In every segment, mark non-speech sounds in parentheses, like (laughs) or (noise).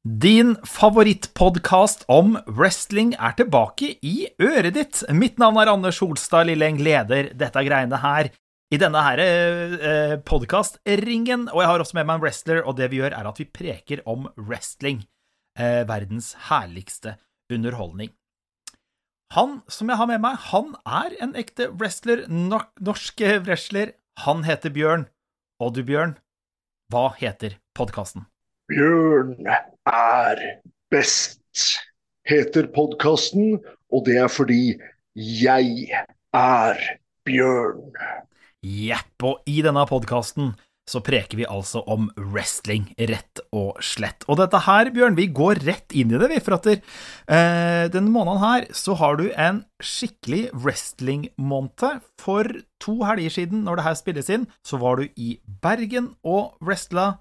Din favorittpodkast om wrestling er tilbake i øret ditt. Mitt navn er Anders Holstad Lilleng, leder dette greiene her i denne her eh, podkast-ringen. Og jeg har også med meg en wrestler, og det vi gjør, er at vi preker om wrestling. Eh, verdens herligste underholdning. Han som jeg har med meg, han er en ekte wrestler, norsk wrestler. Han heter Bjørn. Og du, Bjørn, hva heter podkasten? Bjørn er best, heter podkasten, og det er fordi jeg er Bjørn. Jepp, og i denne podkasten så preker vi altså om wrestling, rett og slett. Og dette her, Bjørn, vi går rett inn i det, vi. For at eh, denne måneden her så har du en skikkelig wrestling-måned. For to helger siden, når det her spilles inn, så var du i Bergen og wrestla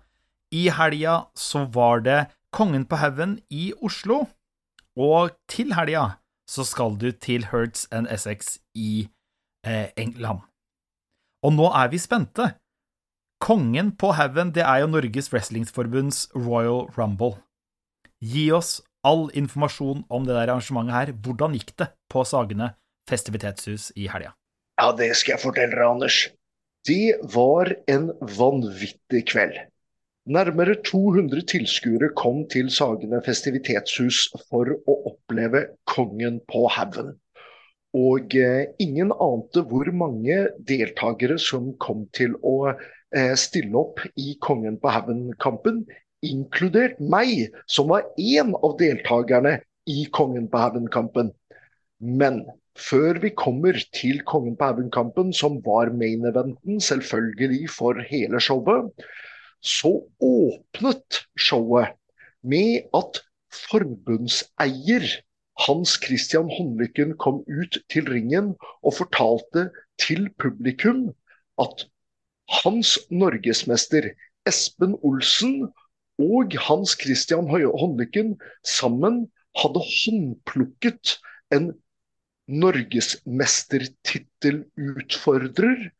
i helga så var det Kongen på haugen i Oslo, og til helga så skal du til Hertz and Essex i eh, England. Og nå er vi spente. Kongen på haugen, det er jo Norges Wrestlingsforbunds Royal Rumble. Gi oss all informasjon om det der arrangementet her. Hvordan gikk det på Sagene festivitetshus i helga? Ja, det skal jeg fortelle deg, Anders. Det var en vanvittig kveld. Nærmere 200 tilskuere kom til Sagene festivitetshus for å oppleve Kongen på haugen. Og eh, ingen ante hvor mange deltakere som kom til å eh, stille opp i Kongen på haugen-kampen, inkludert meg, som var én av deltakerne i Kongen på haugen-kampen. Men før vi kommer til Kongen på haugen-kampen, som var main eventen, selvfølgelig for hele showet, så åpnet showet med at forbundseier Hans Christian Håndlykken kom ut til ringen og fortalte til publikum at hans norgesmester Espen Olsen og Hans Christian Håndlykken sammen hadde håndplukket en norgesmestertittelutfordrer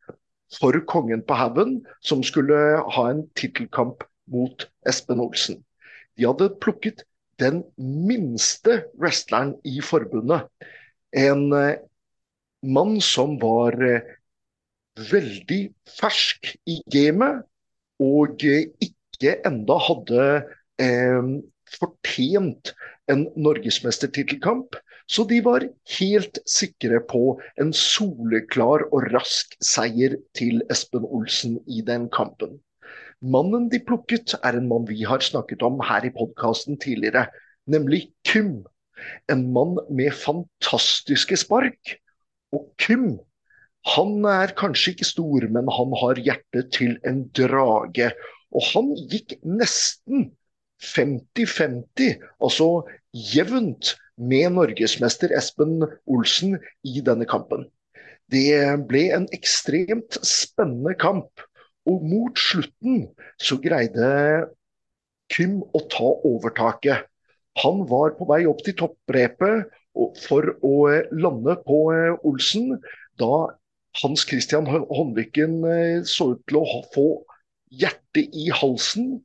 for kongen på haugen, som skulle ha en tittelkamp mot Espen Olsen. De hadde plukket den minste wrestleren i forbundet. En eh, mann som var eh, veldig fersk i gamet, og eh, ikke enda hadde eh, fortjent en norgesmestertittelkamp. Så de var helt sikre på en soleklar og rask seier til Espen Olsen i den kampen. Mannen de plukket, er en mann vi har snakket om her i podkasten tidligere, nemlig Kym. En mann med fantastiske spark. Og Kym, han er kanskje ikke stor, men han har hjertet til en drage. Og han gikk nesten 50-50, altså jevnt med norgesmester Espen Olsen i denne kampen. Det ble en ekstremt spennende kamp, og mot slutten så greide Kym å ta overtaket. Han var på vei opp til topprepet for å lande på Olsen, da Hans Christian Håndviken eh, så ut til å få hjertet i halsen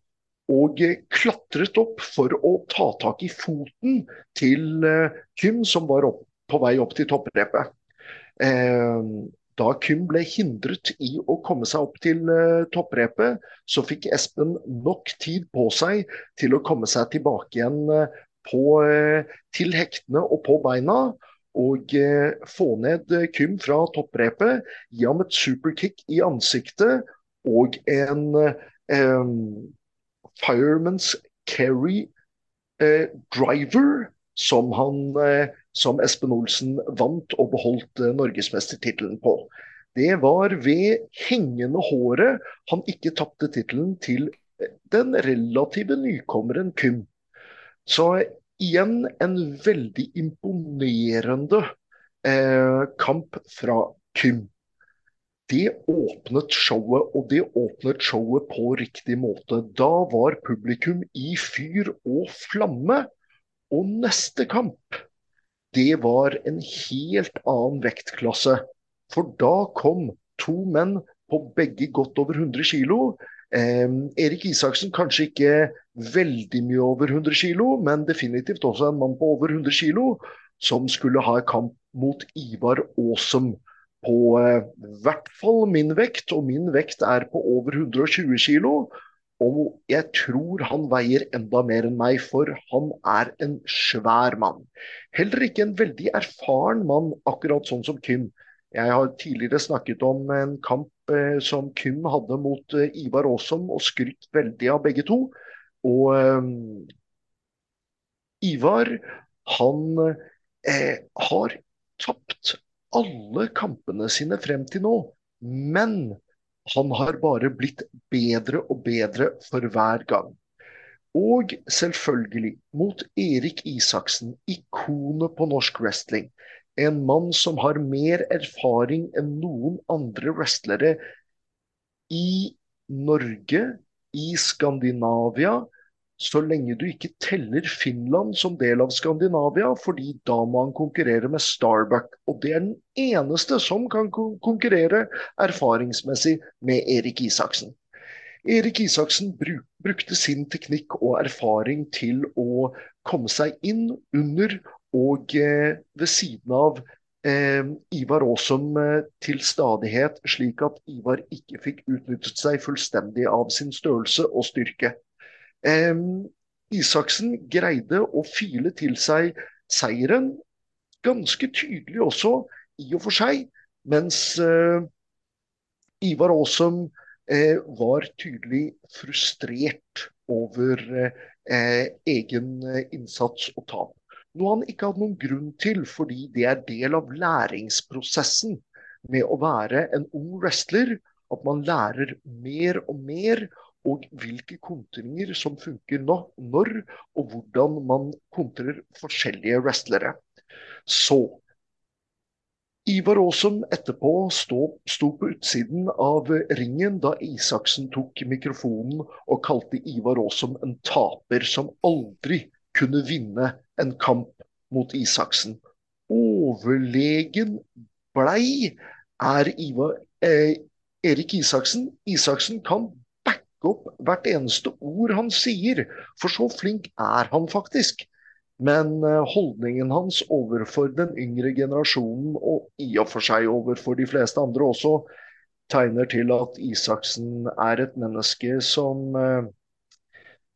og klatret opp for å ta tak i foten til eh, Kym, som var opp, på vei opp til topprepet. Eh, da Kym ble hindret i å komme seg opp til eh, topprepet, så fikk Espen nok tid på seg til å komme seg tilbake igjen på, til hektene og på beina. Og få ned Kym fra topprepet, gi ham et superkick i ansiktet og en eh, Fireman's Carry eh, Driver, som, han, eh, som Espen Olsen vant og beholdt eh, norgesmestertittelen på. Det var ved hengende håret han ikke tapte tittelen til eh, den relative nykommeren Kym. Så igjen en veldig imponerende eh, kamp fra Kym det åpnet showet, og det åpnet showet på riktig måte. Da var publikum i fyr og flamme. Og neste kamp, det var en helt annen vektklasse. For da kom to menn på begge godt over 100 kg. Eh, Erik Isaksen kanskje ikke veldig mye over 100 kg, men definitivt også en mann på over 100 kg som skulle ha kamp mot Ivar Aasum på eh, hvert fall min vekt, og min vekt er på over 120 kg. Og jeg tror han veier enda mer enn meg, for han er en svær mann. Heller ikke en veldig erfaren mann, akkurat sånn som Kim. Jeg har tidligere snakket om en kamp eh, som Kim hadde mot eh, Ivar Aasom, og skrytt veldig av begge to. Og eh, Ivar, han eh, har tapt alle kampene sine frem til nå. Men han har bare blitt bedre og bedre for hver gang. Og selvfølgelig mot Erik Isaksen, ikonet på norsk wrestling. En mann som har mer erfaring enn noen andre wrestlere i Norge, i Skandinavia, så lenge du ikke teller Finland som del av Skandinavia, fordi da må han konkurrere med Starbuck. Og det er den eneste som kan konkurrere erfaringsmessig med Erik Isaksen. Erik Isaksen brukte sin teknikk og erfaring til å komme seg inn under og eh, ved siden av eh, Ivar Aasum eh, til stadighet, slik at Ivar ikke fikk utnyttet seg fullstendig av sin størrelse og styrke. Eh, Isaksen greide å file til seg seieren, ganske tydelig også, i og for seg, mens eh, Ivar Aasum eh, var tydelig frustrert over eh, egen innsats og tap. Noe han ikke hadde noen grunn til, fordi det er del av læringsprosessen med å være en ung wrestler. At man lærer mer og mer og hvilke kontringer som funker nå, når, og hvordan man kontrer forskjellige wrestlere. Så Ivar Aasen etterpå sto, sto, på utsiden av ringen da Isaksen tok mikrofonen og kalte Ivar Aasen en taper som aldri kunne vinne en kamp mot Isaksen. Overlegen blei er Ivar, eh, Erik Isaksen. Isaksen kan opp hvert eneste ord han sier, for så flink er han faktisk. Men eh, holdningen hans overfor den yngre generasjonen, og i og for seg overfor de fleste andre også, tegner til at Isaksen er et menneske som eh,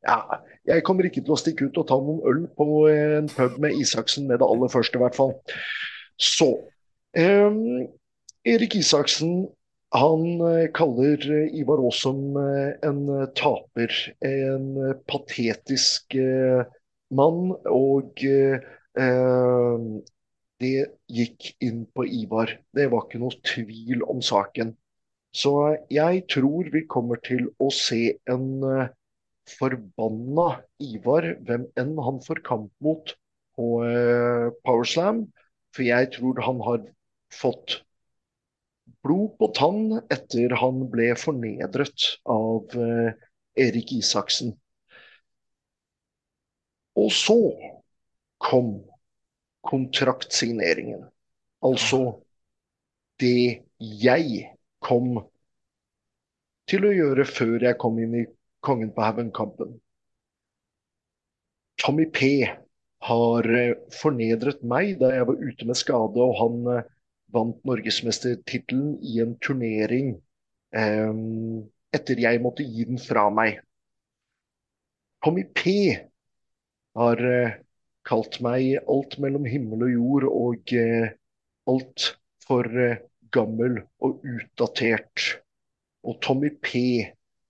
Ja, jeg kommer ikke til å stikke ut og ta noen øl på en pub med Isaksen med det aller første, i hvert fall. Så um, Erik Isaksen han eh, kaller eh, Ivar Aasum eh, en taper, en patetisk mann. Og det gikk inn på Ivar. Det var ikke noe tvil om saken. Så jeg tror vi kommer til å se en forbanna Ivar, hvem enn han får kamp mot på Powerslam. For jeg tror han har fått blod på tann etter han ble fornedret av eh, Erik Isaksen. Og så kom kontraktsigneringen. Altså det jeg kom til å gjøre før jeg kom inn i Kongen på haugen-kampen. Tommy P har eh, fornedret meg da jeg var ute med skade, og han eh, vant norgesmestertittelen i en turnering eh, etter jeg måtte gi den fra meg. Tommy P har eh, kalt meg alt mellom himmel og jord og eh, alt for eh, gammel og utdatert. Og Tommy P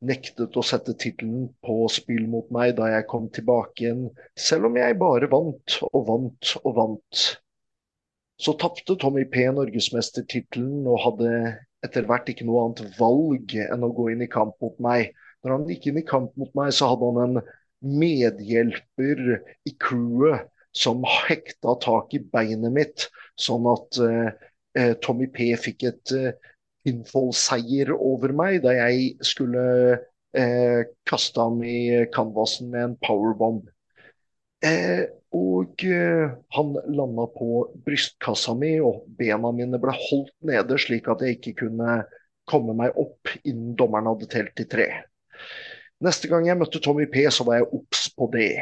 nektet å sette tittelen på spill mot meg da jeg kom tilbake igjen, selv om jeg bare vant og vant og vant. Så tapte Tommy P norgesmestertittelen og hadde etter hvert ikke noe annet valg enn å gå inn i kamp mot meg. Når han gikk inn i kamp mot meg, så hadde han en medhjelper i crewet som hekta tak i beinet mitt, sånn at eh, eh Tommy P fikk et eh, pinfall-seier over meg da jeg skulle eh, kaste ham i canvasen med en powerbomb. Eh, og eh, han landa på brystkassa mi, og bena mine ble holdt nede slik at jeg ikke kunne komme meg opp innen dommeren hadde telt til tre. Neste gang jeg møtte Tommy P, så var jeg obs på det.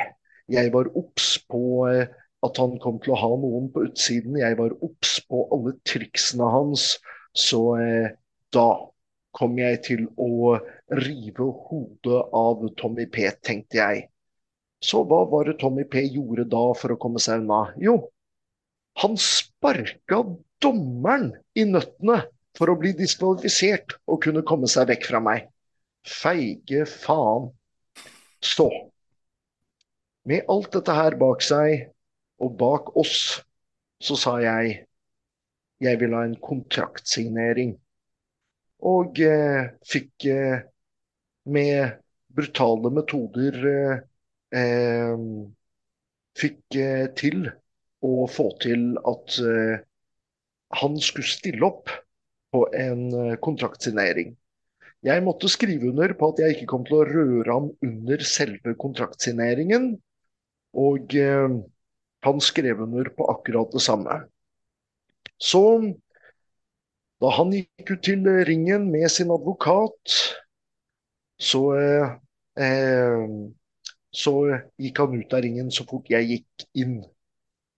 Jeg var obs på eh, at han kom til å ha noen på utsiden. Jeg var obs på alle triksene hans. Så eh, da kom jeg til å rive hodet av Tommy P, tenkte jeg. Så hva var det Tommy P gjorde da for å komme seg unna? Jo, han sparka dommeren i nøttene for å bli diskvalifisert og kunne komme seg vekk fra meg. Feige faen. Så Med alt dette her bak seg, og bak oss, så sa jeg jeg vil ha en kontraktsignering. Og eh, fikk eh, med brutale metoder eh, Fikk eh, til å få til at eh, han skulle stille opp på en kontraktsignering. Jeg måtte skrive under på at jeg ikke kom til å røre ham under selve kontraktsigneringen. Og eh, han skrev under på akkurat det samme. Så da han gikk ut til ringen med sin advokat, så, eh, så gikk han ut av ringen så fort jeg gikk inn.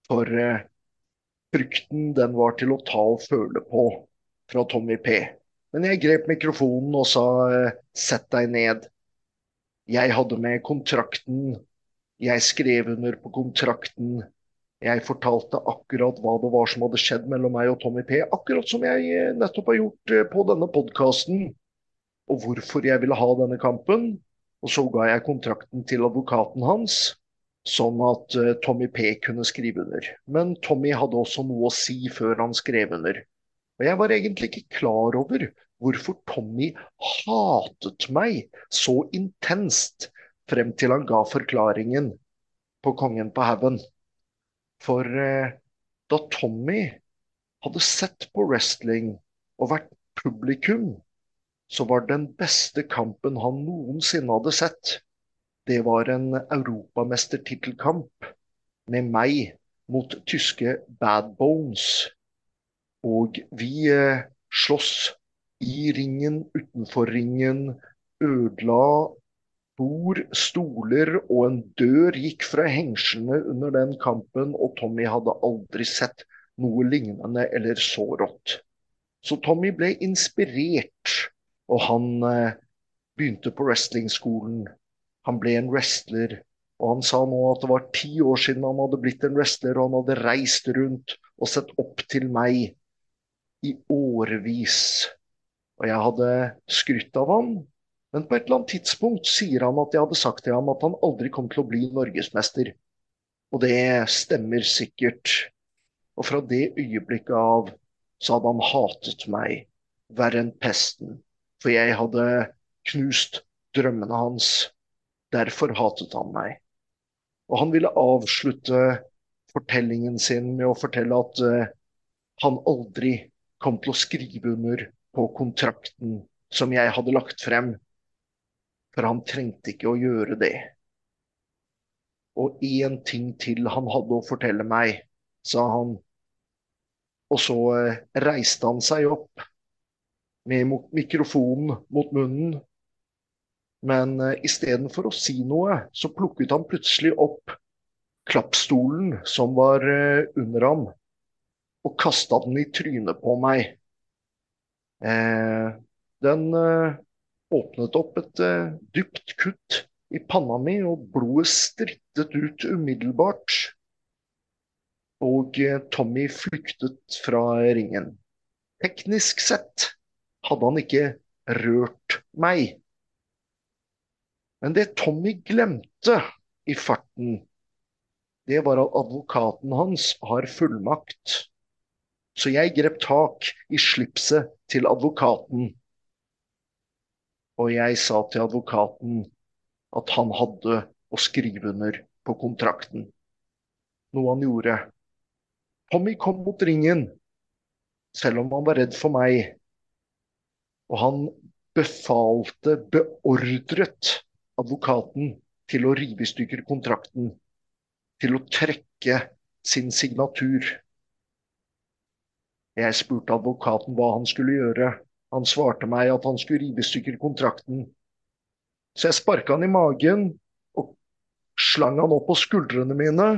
For eh, frykten den var til å ta og føle på fra Tommy P. Men jeg grep mikrofonen og sa eh, sett deg ned. Jeg hadde med kontrakten. Jeg skrev under på kontrakten. Jeg fortalte akkurat hva det var som hadde skjedd mellom meg og Tommy P. Akkurat som jeg eh, nettopp har gjort eh, på denne podkasten. Og hvorfor jeg ville ha denne kampen. Og så ga jeg kontrakten til advokaten hans, sånn at Tommy P kunne skrive under. Men Tommy hadde også noe å si før han skrev under. Og jeg var egentlig ikke klar over hvorfor Tommy hatet meg så intenst frem til han ga forklaringen på Kongen på haugen. For eh, da Tommy hadde sett på wrestling og vært publikum, så var den beste kampen han noensinne hadde sett, det var en europamestertittelkamp med meg mot tyske Bad Bones. Og vi eh, slåss i ringen, utenfor ringen. Ødela bord, stoler og en dør gikk fra hengslene under den kampen, og Tommy hadde aldri sett noe lignende eller så rått. Så Tommy ble inspirert, og han eh, begynte på wrestlingskolen. Han ble en wrestler, og han sa nå at det var ti år siden han hadde blitt en wrestler, og han hadde reist rundt og sett opp til meg i årevis. Og jeg hadde skrytt av ham, men på et eller annet tidspunkt sier han at jeg hadde sagt til ham at han aldri kom til å bli norgesmester. Og det stemmer sikkert. Og fra det øyeblikket av så hadde han hatet meg verre enn pesten. For jeg hadde knust drømmene hans. Derfor hatet han meg. Og han ville avslutte fortellingen sin med å fortelle at uh, han aldri kom til å skrive under på kontrakten som jeg hadde lagt frem. For han trengte ikke å gjøre det. Og én ting til han hadde å fortelle meg, sa han. Og så eh, reiste han seg opp med mikrofonen mot munnen. Men uh, istedenfor å si noe, så plukket han plutselig opp klappstolen som var uh, under ham, og kasta den i trynet på meg. Uh, den uh, åpnet opp et eh, dypt kutt i panna mi, og blodet strittet ut umiddelbart. Og eh, Tommy flyktet fra ringen. Teknisk sett hadde han ikke rørt meg. Men det Tommy glemte i farten, det var at advokaten hans har fullmakt så jeg grep tak i slipset til advokaten. Og jeg sa til advokaten at han hadde å skrive under på kontrakten. Noe han gjorde. Tommy kom mot ringen, selv om han var redd for meg. Og han befalte, beordret advokaten til å rive i stykker kontrakten. Til å trekke sin signatur. Jeg spurte advokaten hva han skulle gjøre. Han svarte meg at han skulle rive i stykker kontrakten. Så jeg sparka han i magen og slang han opp på skuldrene mine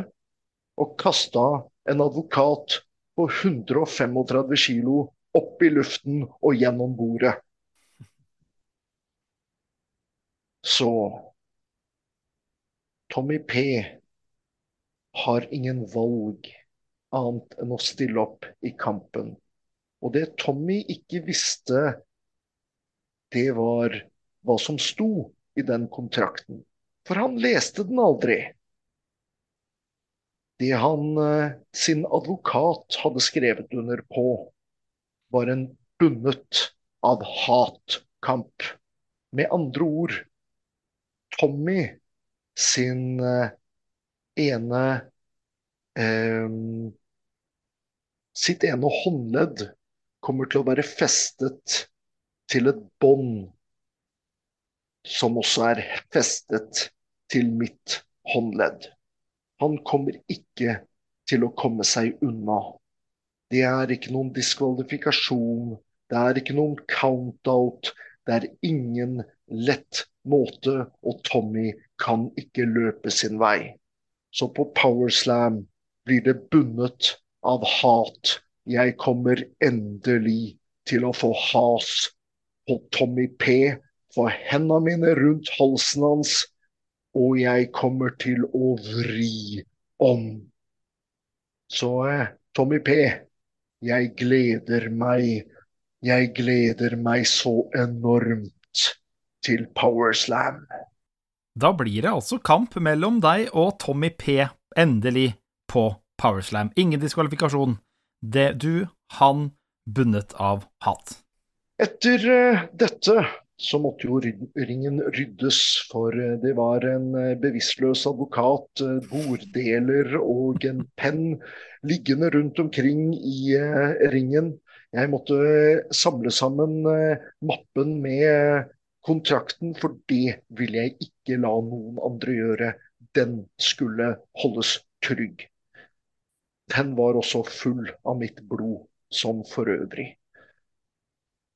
og kasta en advokat på 135 kilo opp i luften og gjennom bordet. Så Tommy P har ingen valg annet enn å stille opp i kampen. Og det Tommy ikke visste, det var hva som sto i den kontrakten. For han leste den aldri. Det han eh, sin advokat hadde skrevet under på, var en bundet av hatkamp. Med andre ord, Tommy sin eh, ene eh, Sitt ene håndledd kommer til å være festet til et bånd som også er festet til mitt håndledd. Han kommer ikke til å komme seg unna. Det er ikke noen diskvalifikasjon, det er ikke noen count-out. Det er ingen lett måte, og Tommy kan ikke løpe sin vei. Så på Powerslam blir det bundet av hat. Jeg kommer endelig til å få has på Tommy P, få hendene mine rundt halsen hans, og jeg kommer til å vri om. Så eh, Tommy P, jeg gleder meg. Jeg gleder meg så enormt til Powerslam. Da blir det altså kamp mellom deg og Tommy P, endelig, på Powerslam. Ingen diskvalifikasjon. Det du, han, bundet av hat. Etter uh, dette så måtte jo ringen ryddes, for eh, det var en eh, bevisstløs advokat, borddeler og en (laughs) penn liggende rundt omkring i ringen. Jeg måtte samle sammen mappen med kontrakten, for det ville jeg ikke la noen andre gjøre. Den skulle holdes trygg. Den var også full av mitt blod, som for øvrig.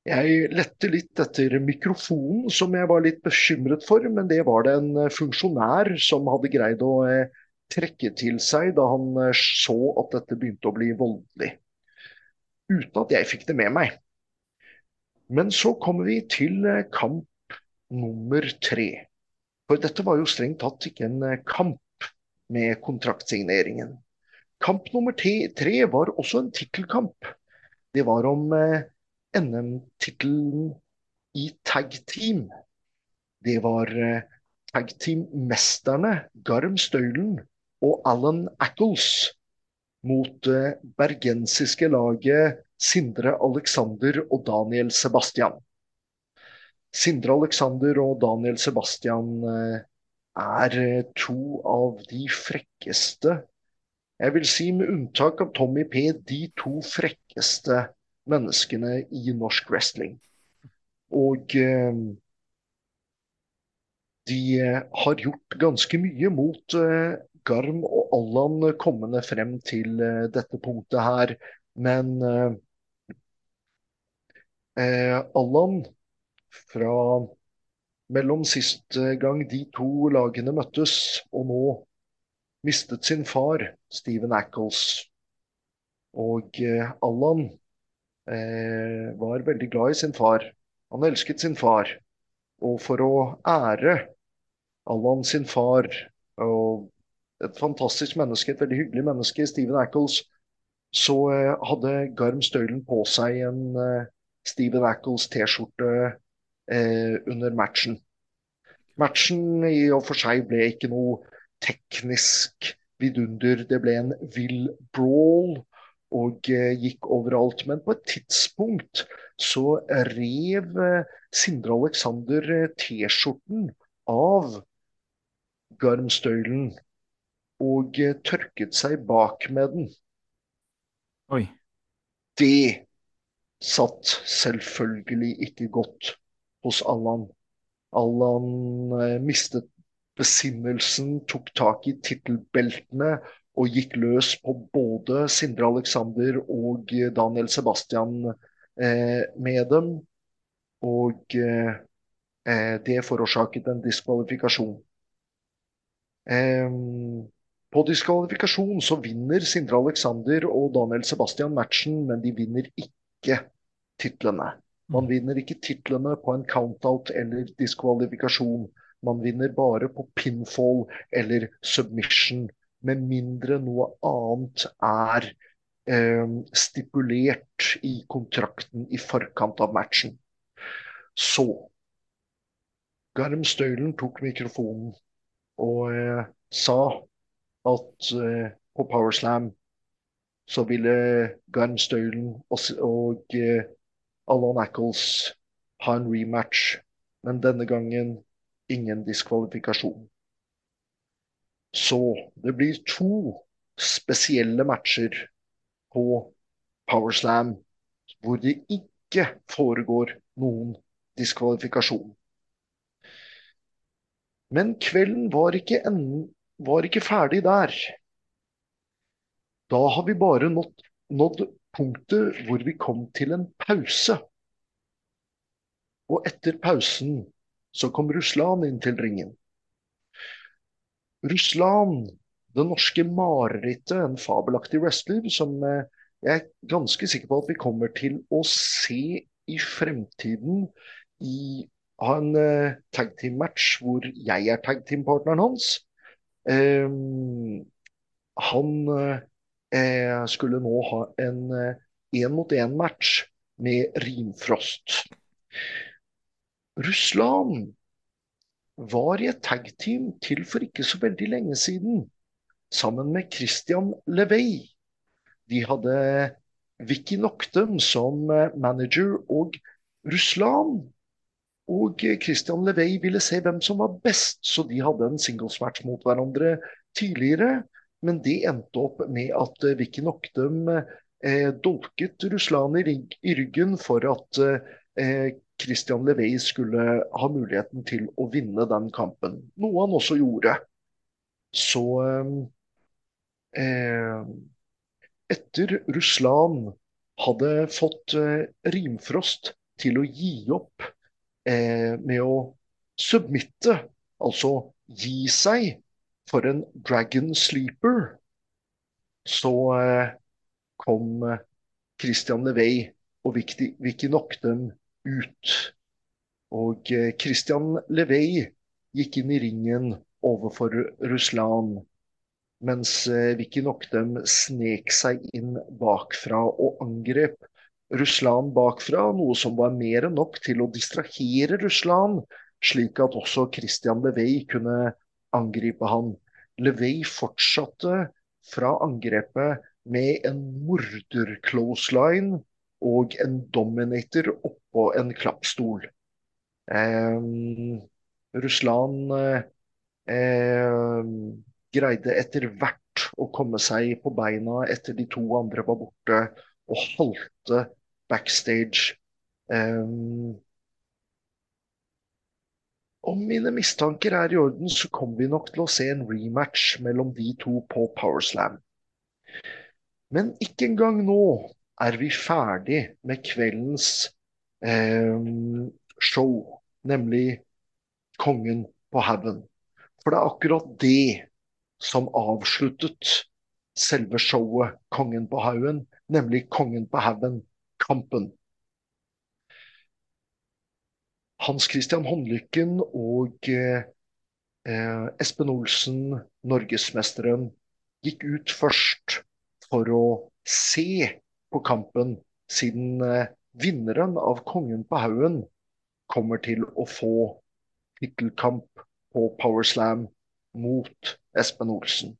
Jeg lette litt etter mikrofonen, som jeg var litt bekymret for, men det var det en funksjonær som hadde greid å eh, trekke til seg da han eh, så at dette begynte å bli voldelig. Uten at jeg fikk det med meg. Men så kommer vi til eh, kamp nummer tre. For dette var jo strengt tatt ikke en eh, kamp med kontraktsigneringen. Kamp nummer tre var også en tittelkamp. Det var om eh, NM-tittelen i tag team. Det var eh, tag team-mesterne Garm Støylen og Alan Ackles mot det bergensiske laget Sindre Alexander og Daniel Sebastian. Sindre Alexander og Daniel Sebastian eh, er eh, to av de frekkeste Jeg vil si med unntak av Tommy P, de to frekkeste menneskene i norsk wrestling. Og eh, de har gjort ganske mye mot Garm og Allan kommende frem til dette punktet her. Men Allan fra mellom sist gang de to lagene møttes, og nå mistet sin far, Steven Ackles. Og eh, Allan eh, var veldig glad i sin far. Han elsket sin far. Og for å ære Allan sin far, og et fantastisk menneske, et veldig hyggelig menneske, Steven Ackles, så eh, hadde Garm Støylen på seg en eh, Steven Ackles T-skjorte eh, under matchen. Matchen i og for seg ble ikke noe teknisk vidunder. Det ble en vill brawl og eh, gikk overalt. Men på et tidspunkt så rev eh, Sindre Alexander eh, T-skjorten av Garmstøylen og tørket seg bak med den. Oi. Det satt selvfølgelig ikke godt hos Allan. Allan mistet besinnelsen, tok tak i tittelbeltene og gikk løs på både Sindre Alexander og Daniel Sebastian eh, med dem. Og eh, Eh, det forårsaket en diskvalifikasjon. Eh, på diskvalifikasjon så vinner Sindre Alexander og Daniel Sebastian matchen, men de vinner ikke titlene. Man mm. vinner ikke titlene på en countout eller diskvalifikasjon. Man vinner bare på pinfall eller submission, med mindre noe annet er eh, stipulert i kontrakten i forkant av matchen. Så Garm Støylen tok mikrofonen og eh, sa at eh, på Powerslam så ville Garm Støylen og, og eh, Allan Ackles ha en rematch, men denne gangen ingen diskvalifikasjon. Så det blir to spesielle matcher på Powerslam hvor det ikke foregår noen diskvalifikasjon. Men kvelden var ikke, en, var ikke ferdig der. Da har vi bare nådd, nådd punktet hvor vi kom til en pause. Og etter pausen så kom Russland inn til ringen. Russland, det norske marerittet, en fabelaktig wrestler som eh, jeg er ganske sikker på at vi kommer til å se i fremtiden i ha en uh, tag team-match hvor jeg er tag team-partneren hans. Um, han uh, skulle nå ha en én-mot-én-match med Rimfrost. Russland var i et tag team til for ikke så veldig lenge siden, sammen med Christian Levey. De hadde Vicky Noctem som manager, og Russland og Christian Levey ville se hvem som var best, så de hadde en singlesmatch mot hverandre tidligere. Men det endte opp med at Vicky Noctum eh, dolket Russland i, i, ryggen for at eh, Christian Levey skulle ha muligheten til å vinne den kampen. Noe han også gjorde. Så eh, Etter Russland hadde fått eh, Rimfrost til å gi opp eh, med å submitte, altså gi seg, for en Dragon Sleeper, så eh, kom eh, Christian Levey og Vicky, Noctem ut. Og eh, Christian Levey gikk inn i ringen overfor Russland, mens eh, Vicky Noctem snek seg inn bakfra og angrep Russland bakfra, noe som var mer enn nok til å distrahere Russland, slik at også Christian Levey kunne angripe han. Levey fortsatte fra angrepet med en morder-closeline og en dominator oppå en klappstol. Eh, Russland eh, greide etter hvert å komme seg på beina etter de to andre var borte, og halte backstage. Eh, om mine mistanker er i orden, så kommer vi nok til å se en rematch mellom de to på Powerslam. Men ikke engang nå er vi ferdig med kveldens eh, show, nemlig Kongen på haugen. For det er akkurat det som avsluttet selve showet Kongen på haugen, nemlig Kongen på haugen-kampen. Hans Christian Håndlykken og eh, Espen Olsen, norgesmesteren, gikk ut først for å se på kampen, siden eh, vinneren av Kongen på haugen kommer til å få tittelkamp på Powerslam mot Espen Olsen.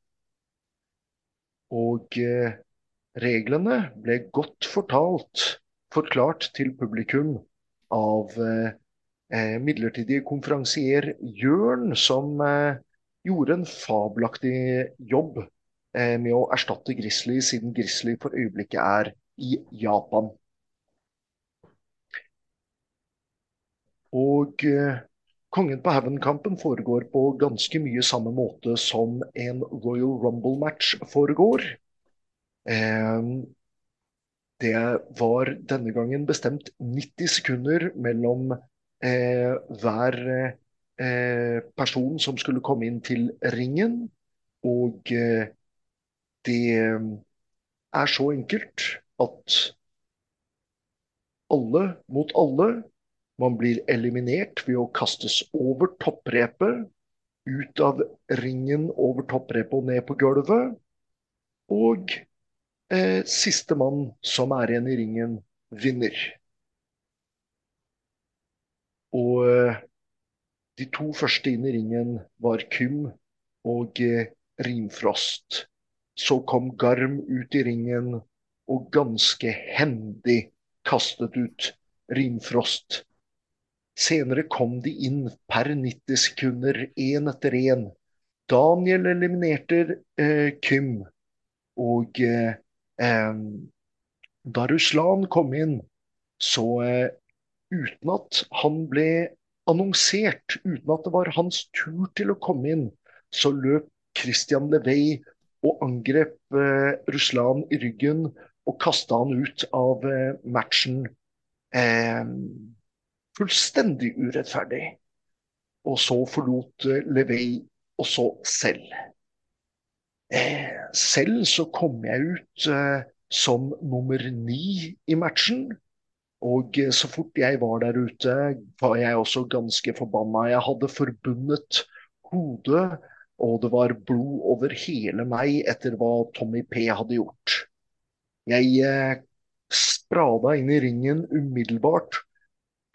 Og eh, reglene ble godt fortalt, forklart til publikum av eh, eh midlertidig konferansier Jørn, som eh, gjorde en fabelaktig jobb eh, med å erstatte Grizzly, siden Grizzly for øyeblikket er i Japan. Og eh, Kongen på haugen-kampen foregår på ganske mye samme måte som en Royal Rumble-match foregår. Eh, det var denne gangen bestemt 90 sekunder mellom eh, hver eh, person som skulle komme inn til ringen. Og eh, det er så enkelt at alle mot alle. Man blir eliminert ved å kastes over topprepet, ut av ringen over topprepet og ned på gulvet. Og eh, sistemann som er igjen i ringen, vinner. Og eh, de to første inn i ringen var Kym og eh, Rimfrost. Så kom Garm ut i ringen og ganske hendig kastet ut Rimfrost. Senere kom de inn per 90 sekunder, én etter én. Daniel eliminerte eh, Kym. Og eh, da Ruslan kom inn, så eh, uten at han ble annonsert, uten at det var hans tur til å komme inn, så løp Christian Levey og angrep eh, Ruslan i ryggen og kasta han ut av eh, matchen. Eh, fullstendig urettferdig. Og så forlot eh, Levey også selv. Eh, selv så kom jeg ut eh, som nummer ni i matchen. Og eh, så fort jeg var der ute, var jeg også ganske forbanna. Jeg hadde forbundet hodet, og det var blod over hele meg etter hva Tommy P hadde gjort. Jeg eh, sprada inn i ringen umiddelbart.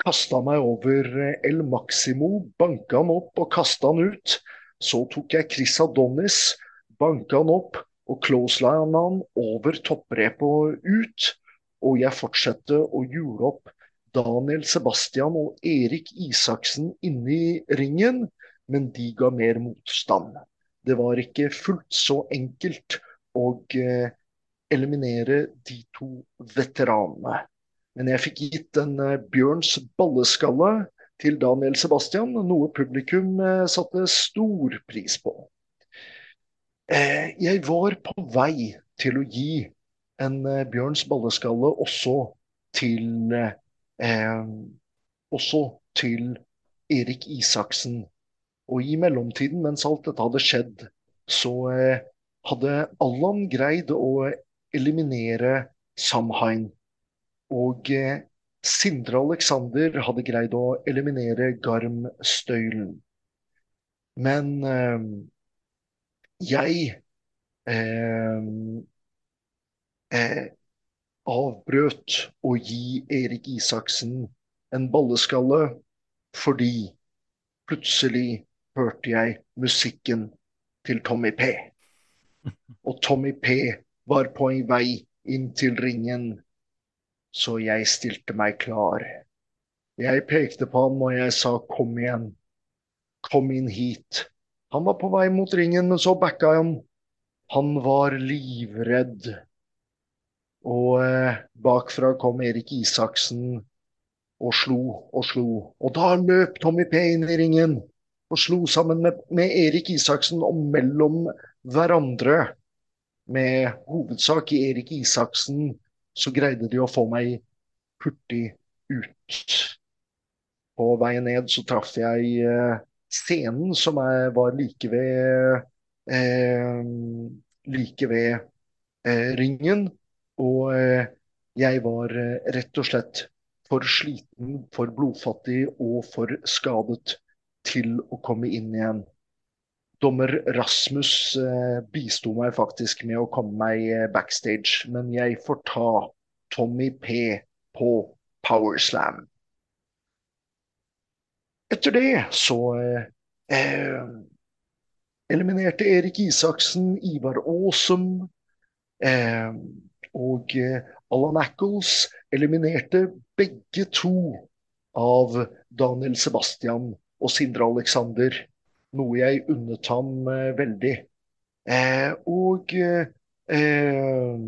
Kasta meg over eh, El Maximo, banka han opp og kasta han ut. Så tok jeg Chris Adonis, banka han opp og closelina han over topprepet og ut. Og jeg fortsatte å jule opp Daniel Sebastian og Erik Isaksen inne i ringen, men de ga mer motstand. Det var ikke fullt så enkelt. Og eh, eliminere de to veteranene. Men jeg fikk gitt en uh, Bjørns balleskalle til Daniel Sebastian, noe publikum uh, satte stor pris på. Uh, jeg var på vei til å gi en Bjørns balleskalle også til også til Erik Isaksen. Og i mellomtiden, mens alt dette hadde skjedd, så hadde Allan greid å eliminere Samhain. Og eh, Sindre Alexander hadde greid å eliminere Garm Støylen. Men eh, jeg eh, eh, avbrøt å gi Erik Isaksen en balleskalle fordi plutselig hørte jeg musikken til Tommy P. (laughs) Og Tommy P var på en vei inn til ringen, så jeg stilte meg klar. Jeg pekte på ham og jeg sa kom igjen, kom inn hit. Han var på vei mot ringen, men så backa han. Han var livredd. Og eh, bakfra kom Erik Isaksen og slo og slo. Og da løp Tommy P inn i ringen og slo sammen med, med Erik Isaksen og mellom hverandre med hovedsak i Erik Isaksen, så greide de å få meg hurtig ut. På veien ned så traff jeg eh, scenen som er, var like ved eh, like ved eh, ringen. Og eh, jeg var eh, rett og slett for sliten, for blodfattig og for skadet til å komme inn igjen. Dommer Rasmus eh, bisto meg faktisk med å komme meg eh, backstage, men jeg får ta Tommy P på Powerslam. Etter det så eh, eh, eliminerte Erik Isaksen Ivar Aasum. Eh, og Allan Ackles eliminerte begge to av Daniel Sebastian og Sindre Alexander noe jeg unnet ham eh, veldig. Eh, og eh,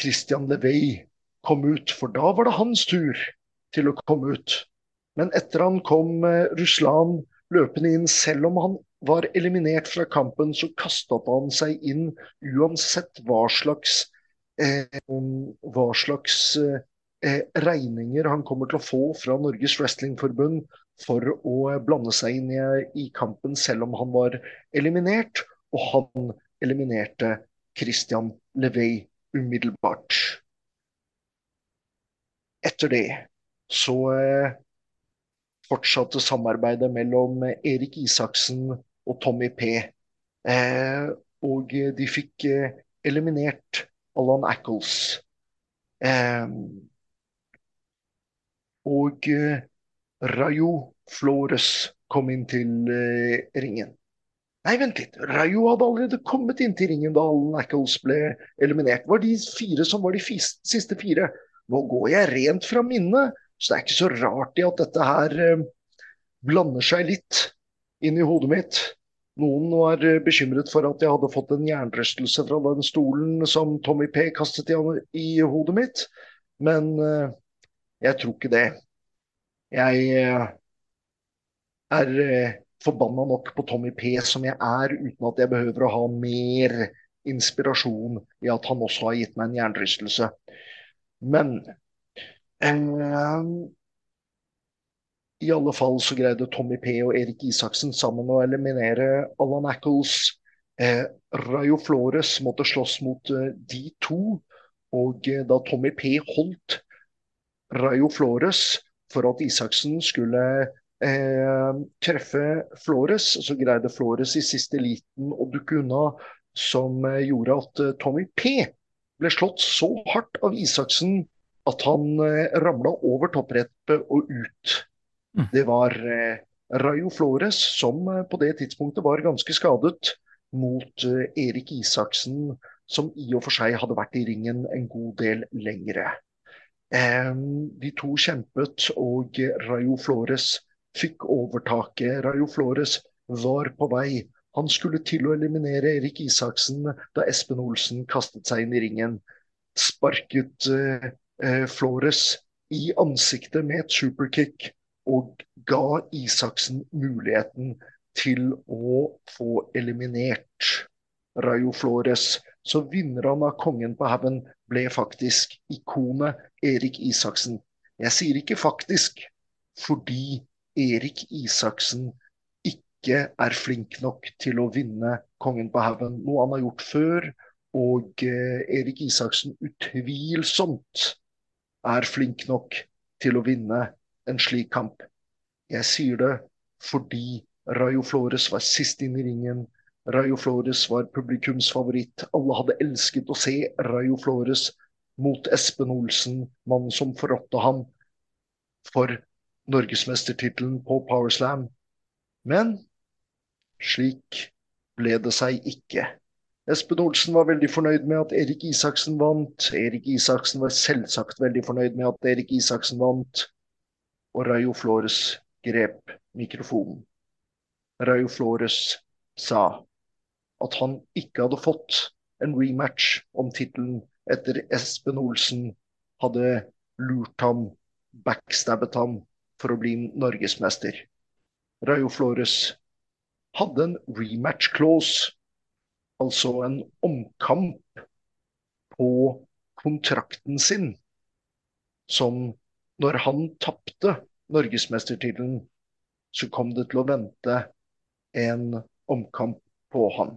Christian Levey kom ut, for da var det hans tur til å komme ut. Men etter han kom Ruslan løpende inn, selv om han var eliminert fra kampen, så kastet han seg inn uansett hva slags, eh, hva slags eh, regninger han kommer til å få fra Norges Wrestlingforbund for å blande seg inn i, i kampen selv om han var eliminert. Og han eliminerte Christian Levey umiddelbart. Etter det så eh, fortsatte samarbeidet mellom Erik Isaksen og Tommy P. Eh, og de fikk eh, eliminert Alan Ackles. Eh, og eh, Rayo Flores kom inn til eh, ringen. Nei, vent litt. Rayo hadde allerede kommet inn til ringen da Allen Ackles ble eliminert. Det var de fire som var de siste fire. Nå går jeg rent fra minnet, så det er ikke så rart i at dette her eh, blander seg litt inn i hodet mitt. Noen var eh, bekymret for at jeg hadde fått en jernrystelse fra den stolen som Tommy P kastet i, hodet mitt, men jeg tror ikke det. Jeg eh, er eh, forbanna nok på Tommy P som jeg er, uten at jeg behøver å ha mer inspirasjon i at han også har gitt meg en jernrystelse. Men eh, i alle fall så greide Tommy P og Erik Isaksen sammen å eliminere Alan Ackles. Eh, Rayo Flores måtte slåss mot eh, de to. Og eh, da Tommy P holdt Rayo Flores for at Isaksen skulle eh, treffe Flores. Så greide Flores i siste liten å dukke unna, som eh, gjorde at eh, Tommy P ble slått så hardt av Isaksen at han eh, ramla over toppreppet og ut. Mm. Det var eh, Rayo Flores som eh, på det tidspunktet var ganske skadet, mot Erik Isaksen, som i og for seg hadde vært i ringen en god del lengre. De to kjempet, og Rayo Flores fikk overtaket. Rayo Flores var på vei. Han skulle til å eliminere Erik Isaksen da Espen Olsen kastet seg inn i ringen. Sparket eh, eh, Flores i ansiktet med et superkick og ga Isaksen muligheten til å få eliminert Rayo Flores. Så vinner han av Kongen på haugen ble faktisk ikonet Erik Isaksen. Jeg sier ikke faktisk fordi Erik Isaksen ikke er flink nok til å vinne Kongen på haugen, noe han har gjort før. Og eh, Erik Isaksen utvilsomt er flink nok til å vinne en slik kamp. Jeg sier det fordi Rayo Flores var sist inn i ringen. Rayo Flores var publikums favoritt. Alle hadde elsket å se Rayo Flores mot Espen Olsen, mannen som forrådte ham for norgesmestertittelen på Powerslam. Men slik ble det seg ikke. Espen Olsen var veldig fornøyd med at Erik Isaksen vant. Erik Isaksen var selvsagt veldig fornøyd med at Erik Isaksen vant. Og Rayo Flores grep mikrofonen. Rayo Flores sa at han ikke hadde fått en rematch om tittelen etter Espen Olsen hadde lurt ham, backstabbet ham, for å bli norgesmester. Rayo Flores hadde en rematch clause, altså en omkamp på kontrakten sin, som når han tapte norgesmestertittelen, så kom det til å vente en omkamp på han.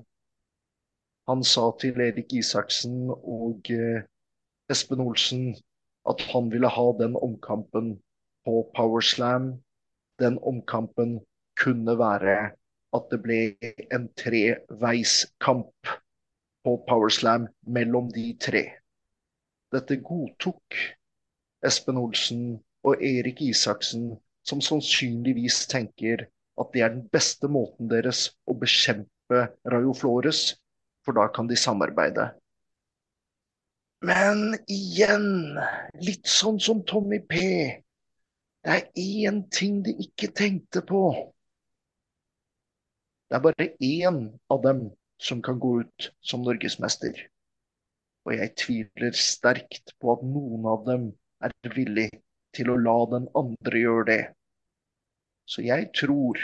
Han sa til Erik Isaksen og eh, Espen Olsen at han ville ha den omkampen på Powerslam. Den omkampen kunne være at det ble en treveiskamp på Powerslam mellom de tre. Dette godtok Espen Olsen og Erik Isaksen, som sannsynligvis tenker at det er den beste måten deres å bekjempe Rayo Flores, for da kan de samarbeide. Men igjen, litt sånn som Tommy P. Det er én ting de ikke tenkte på. Det er bare én av dem som kan gå ut som norgesmester. Og jeg tviler sterkt på at noen av dem er villig til å la den andre gjøre det. Så jeg tror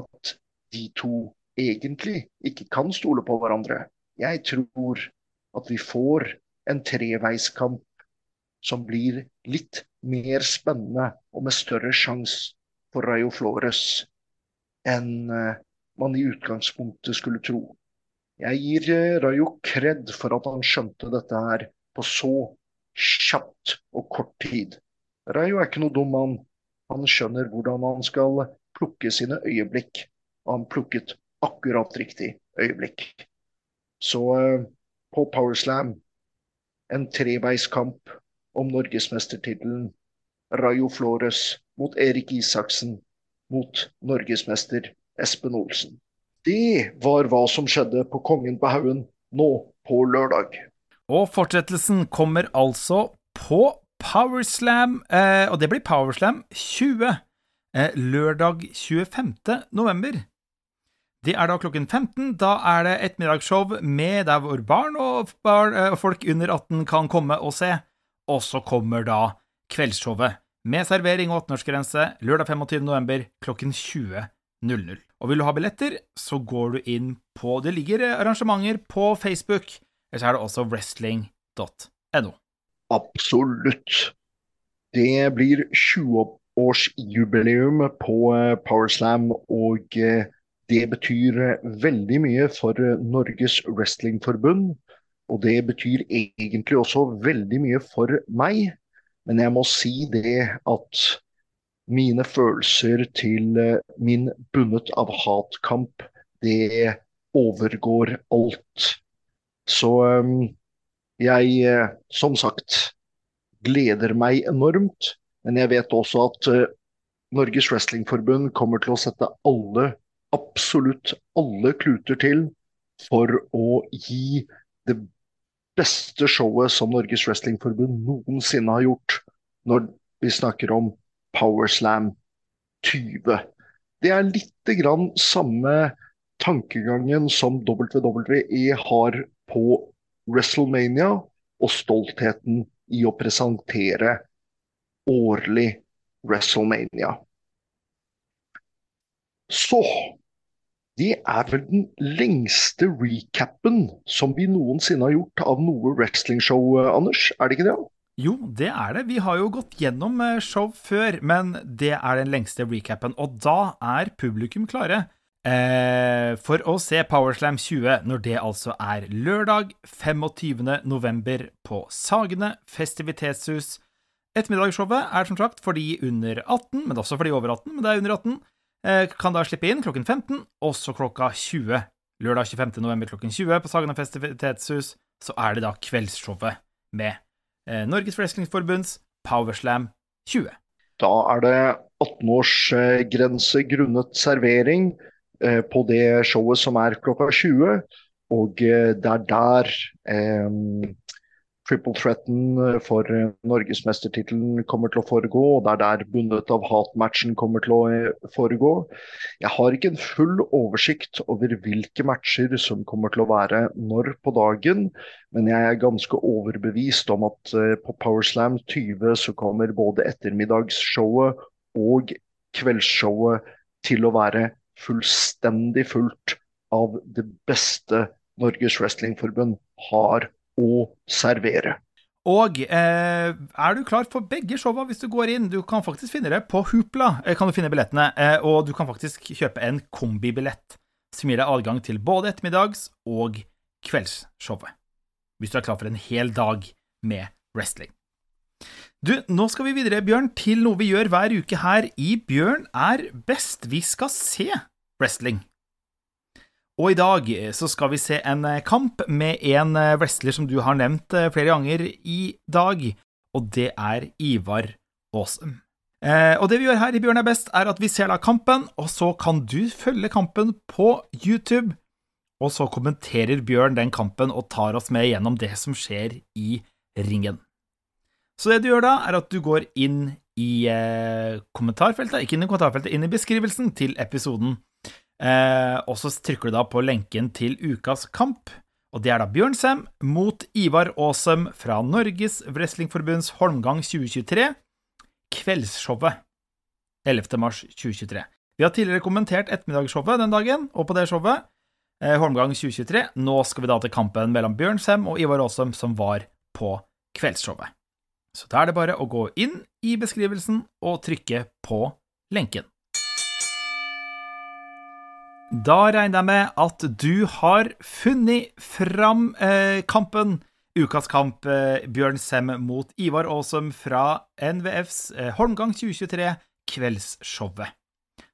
at de to egentlig ikke kan stole på hverandre. Jeg tror at vi får en treveiskamp som blir litt mer spennende og med større sjanse for Rayo Flores enn eh, man i utgangspunktet skulle tro. Jeg gir eh, Rayo kred for at han skjønte dette her på så kjapt og kort tid. Rayo er ikke noe dum mann. Han skjønner hvordan han skal plukke sine øyeblikk. Og han plukket akkurat riktig øyeblikk. Så eh, på Powerslam, en treveiskamp om norgesmestertittelen. Rayo Flores mot Erik Isaksen mot norgesmester Espen Olsen. Det var hva som skjedde på Kongen på haugen nå på lørdag. Og fortsettelsen kommer altså på Powerslam, eh, og det blir Powerslam 20. Eh, lørdag 25. november. Det er da klokken 15. Da er det ettermiddagsshow med der hvor barn og, barn eh, folk under 18 kan komme og se. Og så kommer da kveldsshowet med servering og 18-årsgrense lørdag 25. november klokken 20.00. Og vil du ha billetter, så går du inn på Det ligger arrangementer på Facebook, eller så er det også wrestling.no. Absolutt. Det blir 20-årsjubileum på eh, Powerslam, og eh, det betyr veldig mye for Norges Wrestlingforbund. Og det betyr egentlig også veldig mye for meg. Men jeg må si det at mine følelser til eh, min bundet av hatkamp, det overgår alt. Så eh, jeg, eh, som sagt, gleder meg enormt. Men jeg vet også at Norges Wrestlingforbund kommer til å sette alle, absolutt alle kluter til for å gi det beste showet som Norges Wrestlingforbund noensinne har gjort når vi snakker om Powerslam 20. Det er litt grann samme tankegangen som WWE har på WrestleMania, og stoltheten i å presentere årlig WrestleMania. Så det er vel den lengste recapen som vi noensinne har gjort av noe wrestlingshow, Anders? Er det ikke det? Jo, det er det. Vi har jo gått gjennom eh, show før, men det er den lengste recapen. Og da er publikum klare eh, for å se Powerslam 20, når det altså er lørdag 25. november på Sagene festivitetshus. Ettermiddagsshowet er som sagt for de under 18, men også for de over 18, men det er under 18. Eh, kan da slippe inn klokken 15, og så klokka 20. Lørdag 25. november klokken 20 på Sagene festivitetshus, så er det da kveldsshowet med eh, Norges Wrestlingforbunds Powerslam 20. Da er det 18-årsgrense grunnet servering eh, på det showet som er klokka 20. Og det er der eh, triple threaten eh, for eh, norgesmestertittelen kommer til å foregå. og Det er der bundet av hat-matchen kommer til å eh, foregå. Jeg har ikke en full oversikt over hvilke matcher som kommer til å være når på dagen, men jeg er ganske overbevist om at på Powerslam 20 så kommer både ettermiddagsshowet og kveldsshowet til å være fullstendig fullt av det beste Norges Wrestlingforbund har å servere. Og eh, er du klar for begge showa hvis du går inn? Du kan faktisk finne det på Hoopla, eh, kan du finne billettene. Eh, og du kan faktisk kjøpe en kombibillett som gir deg adgang til både ettermiddags- og kveldsshowet. Hvis du er klar for en hel dag med wrestling. Du, nå skal vi videre, Bjørn, til noe vi gjør hver uke her i Bjørn er best. Vi skal se wrestling. Og i dag eh, så skal vi se en eh, kamp med en eh, wrestler som du har nevnt flere ganger i dag, og det er Ivar Aasum. Og det vi gjør her i Bjørn er best, er at vi ser da kampen, og så kan du følge kampen på YouTube. Og så kommenterer Bjørn den kampen og tar oss med gjennom det som skjer i ringen. Så det du gjør da, er at du går inn i kommentarfeltet, ikke inn i kommentarfeltet, inn i beskrivelsen til episoden Eh, og så trykker du da på lenken til ukas kamp, og det er da Bjørn Sem mot Ivar Aasem fra Norges Wrestlingforbunds Holmgang 2023, kveldsshowet 11. mars 2023. Vi har tidligere kommentert ettermiddagsshowet den dagen, og på det showet, eh, Holmgang 2023, nå skal vi da til kampen mellom Bjørn Sem og Ivar Aasem, som var på kveldsshowet. Så da er det bare å gå inn i beskrivelsen og trykke på lenken. Da regner jeg med at du har funnet fram eh, kampen. Ukas kamp, eh, Bjørn Sem mot Ivar Aasum fra NVFs eh, Holmgang 2023, kveldsshowet.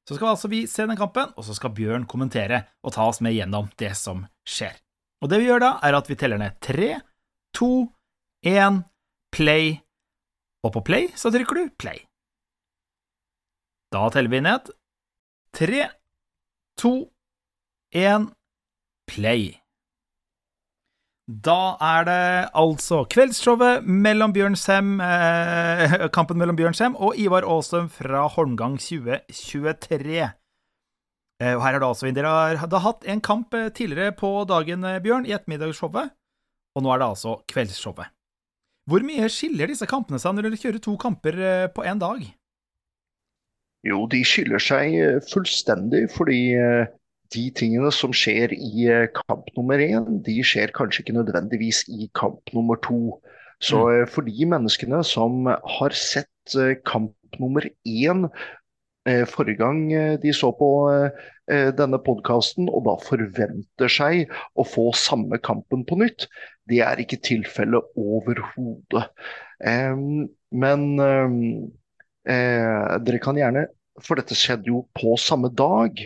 Så skal altså vi se den kampen, og så skal Bjørn kommentere og ta oss med gjennom det som skjer. Og det vi gjør da, er at vi teller ned tre, to, én, play, og på play så trykker du play. Da teller vi ned. Tre, to, én, play. Da er det altså kveldsshowet mellom Bjørnsem eh, (laughs) kampen mellom Bjørnsem og Ivar Aasum fra Holmgang 2023. Eh, og her er det altså, Dere har, har hatt en kamp eh, tidligere på dagen, eh, Bjørn, i ettermiddagsshowet, og nå er det altså kveldsshowet. Hvor mye skiller disse kampene seg når dere kjører to kamper på én dag? Jo, de skiller seg fullstendig, fordi de tingene som skjer i eh, kamp nummer én, de skjer kanskje ikke nødvendigvis i kamp nummer to. Så mm. Eh, for de menneskene som har sett eh, kamp nummer én forrige gang de så på denne podkasten, og da forventer seg å få samme kampen på nytt, det er ikke tilfellet overhodet. Men dere kan gjerne, for dette skjedde jo på samme dag,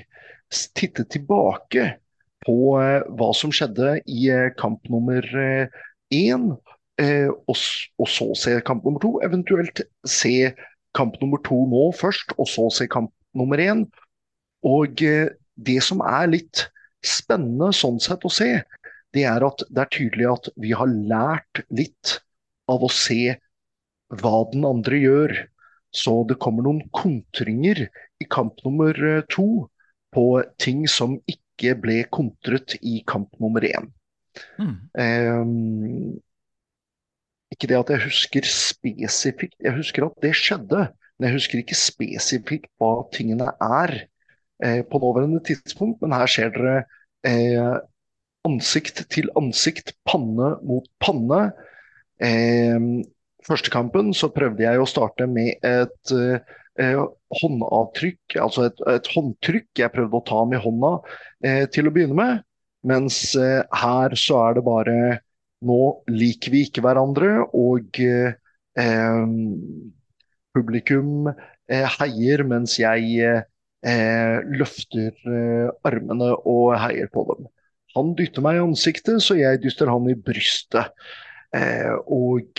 titte tilbake på eh, hva som skjedde i eh, kamp nummer én, eh, og, og, så se kamp nummer to. Eventuelt se kamp nummer to nå først, og så se kamp nummer én. Og det som er litt spennende sånn sett å se, det er at det er tydelig at vi har lært litt av å se hva den andre gjør. Så det kommer noen kontringer i kamp nummer to på ting som ikke ble kontret i kamp nummer én. Mm. Um, ikke det at jeg husker spesifikt, jeg husker at det skjedde. Men jeg husker ikke spesifikt hva tingene er eh, på nåværende tidspunkt. Men her ser dere eh, ansikt til ansikt, panne mot panne. Eh, første kampen så prøvde jeg å starte med et eh, eh, håndavtrykk, altså et, et, håndtrykk jeg prøvde å ta med hånda eh, til å begynne med. Mens eh, her så er det bare Nå liker vi ikke hverandre, og eh, publikum eh, heier mens jeg eh, løfter armene og heier på dem. Han dytter meg i ansiktet, så jeg dytter han i brystet. og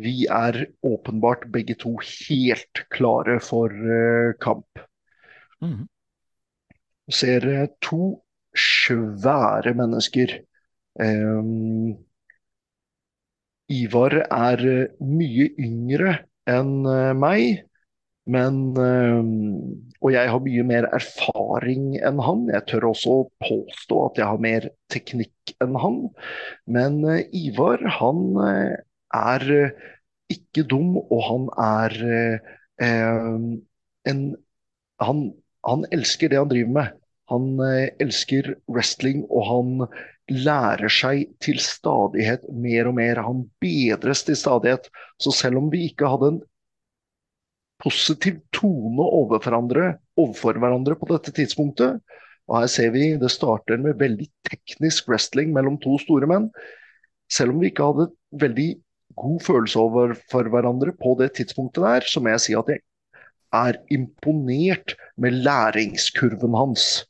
vi er åpenbart begge to helt klare for uh, kamp. Mm. Ser uh, to svære mennesker. Um, Ivar er uh, mye yngre enn meg, men Og jeg har mye mer erfaring enn han. Jeg tør også påstå at jeg har mer teknikk enn han. Men Ivar, han er eh, ikke dum, og han er eh, en han, han, elsker det han driver med. Han eh, elsker wrestling, og han lærer seg til stadighet mer og mer. Han bedres til stadighet. Så selv om vi ikke hadde en positiv tone overfor hverandre, overfor hverandre på dette tidspunktet, og her ser vi det starter med veldig teknisk wrestling mellom to store menn. Selv om vi ikke hadde veldig god følelse over for hverandre på det tidspunktet der, så må jeg si at jeg er imponert med læringskurven hans.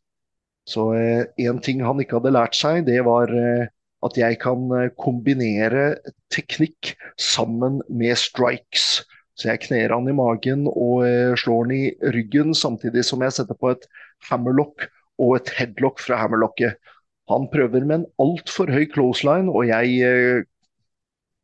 Så én eh, ting han ikke hadde lært seg, det var eh, at jeg kan eh, kombinere teknikk sammen med strikes. Så jeg kner han i magen og eh, slår han i ryggen, samtidig som jeg setter på et hammerlock og et headlock fra hammerlocket. Han prøver med en altfor høy clothesline, og jeg eh,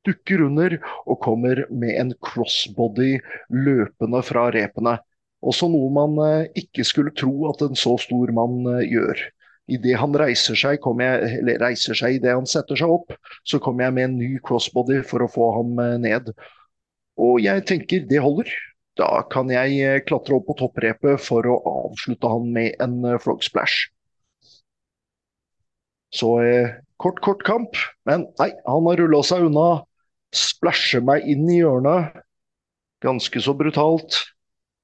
dukker under og kommer med en crossbody løpende fra repene. Også noe man eh, ikke skulle tro at en så stor mann eh, gjør. Idet han reiser seg, jeg, eller reiser seg idet han setter seg opp, så kommer jeg med en ny crossbody for å få ham eh, ned. Og jeg tenker det holder. Da kan jeg klatre opp på topprepet for å avslutte han med en frog splash. Så eh, kort, kort kamp. Men nei, han har rulla seg unna splæsjer meg inn i hjørnet, ganske så brutalt.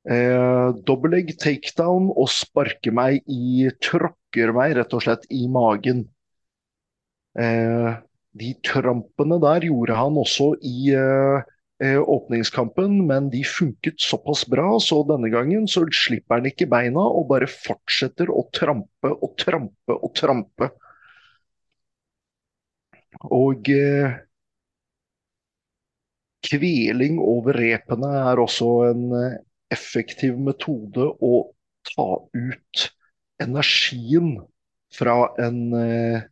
Eh, Dobbellegg takedown og sparker meg i Tråkker meg rett og slett i magen. Eh, de trampene der gjorde han også i eh, eh, åpningskampen, men de funket såpass bra, så denne gangen så slipper han ikke beina og bare fortsetter å trampe og trampe og trampe. Og eh, kveling over repene er også en eh, effektiv metode å ta ut energien fra en eh,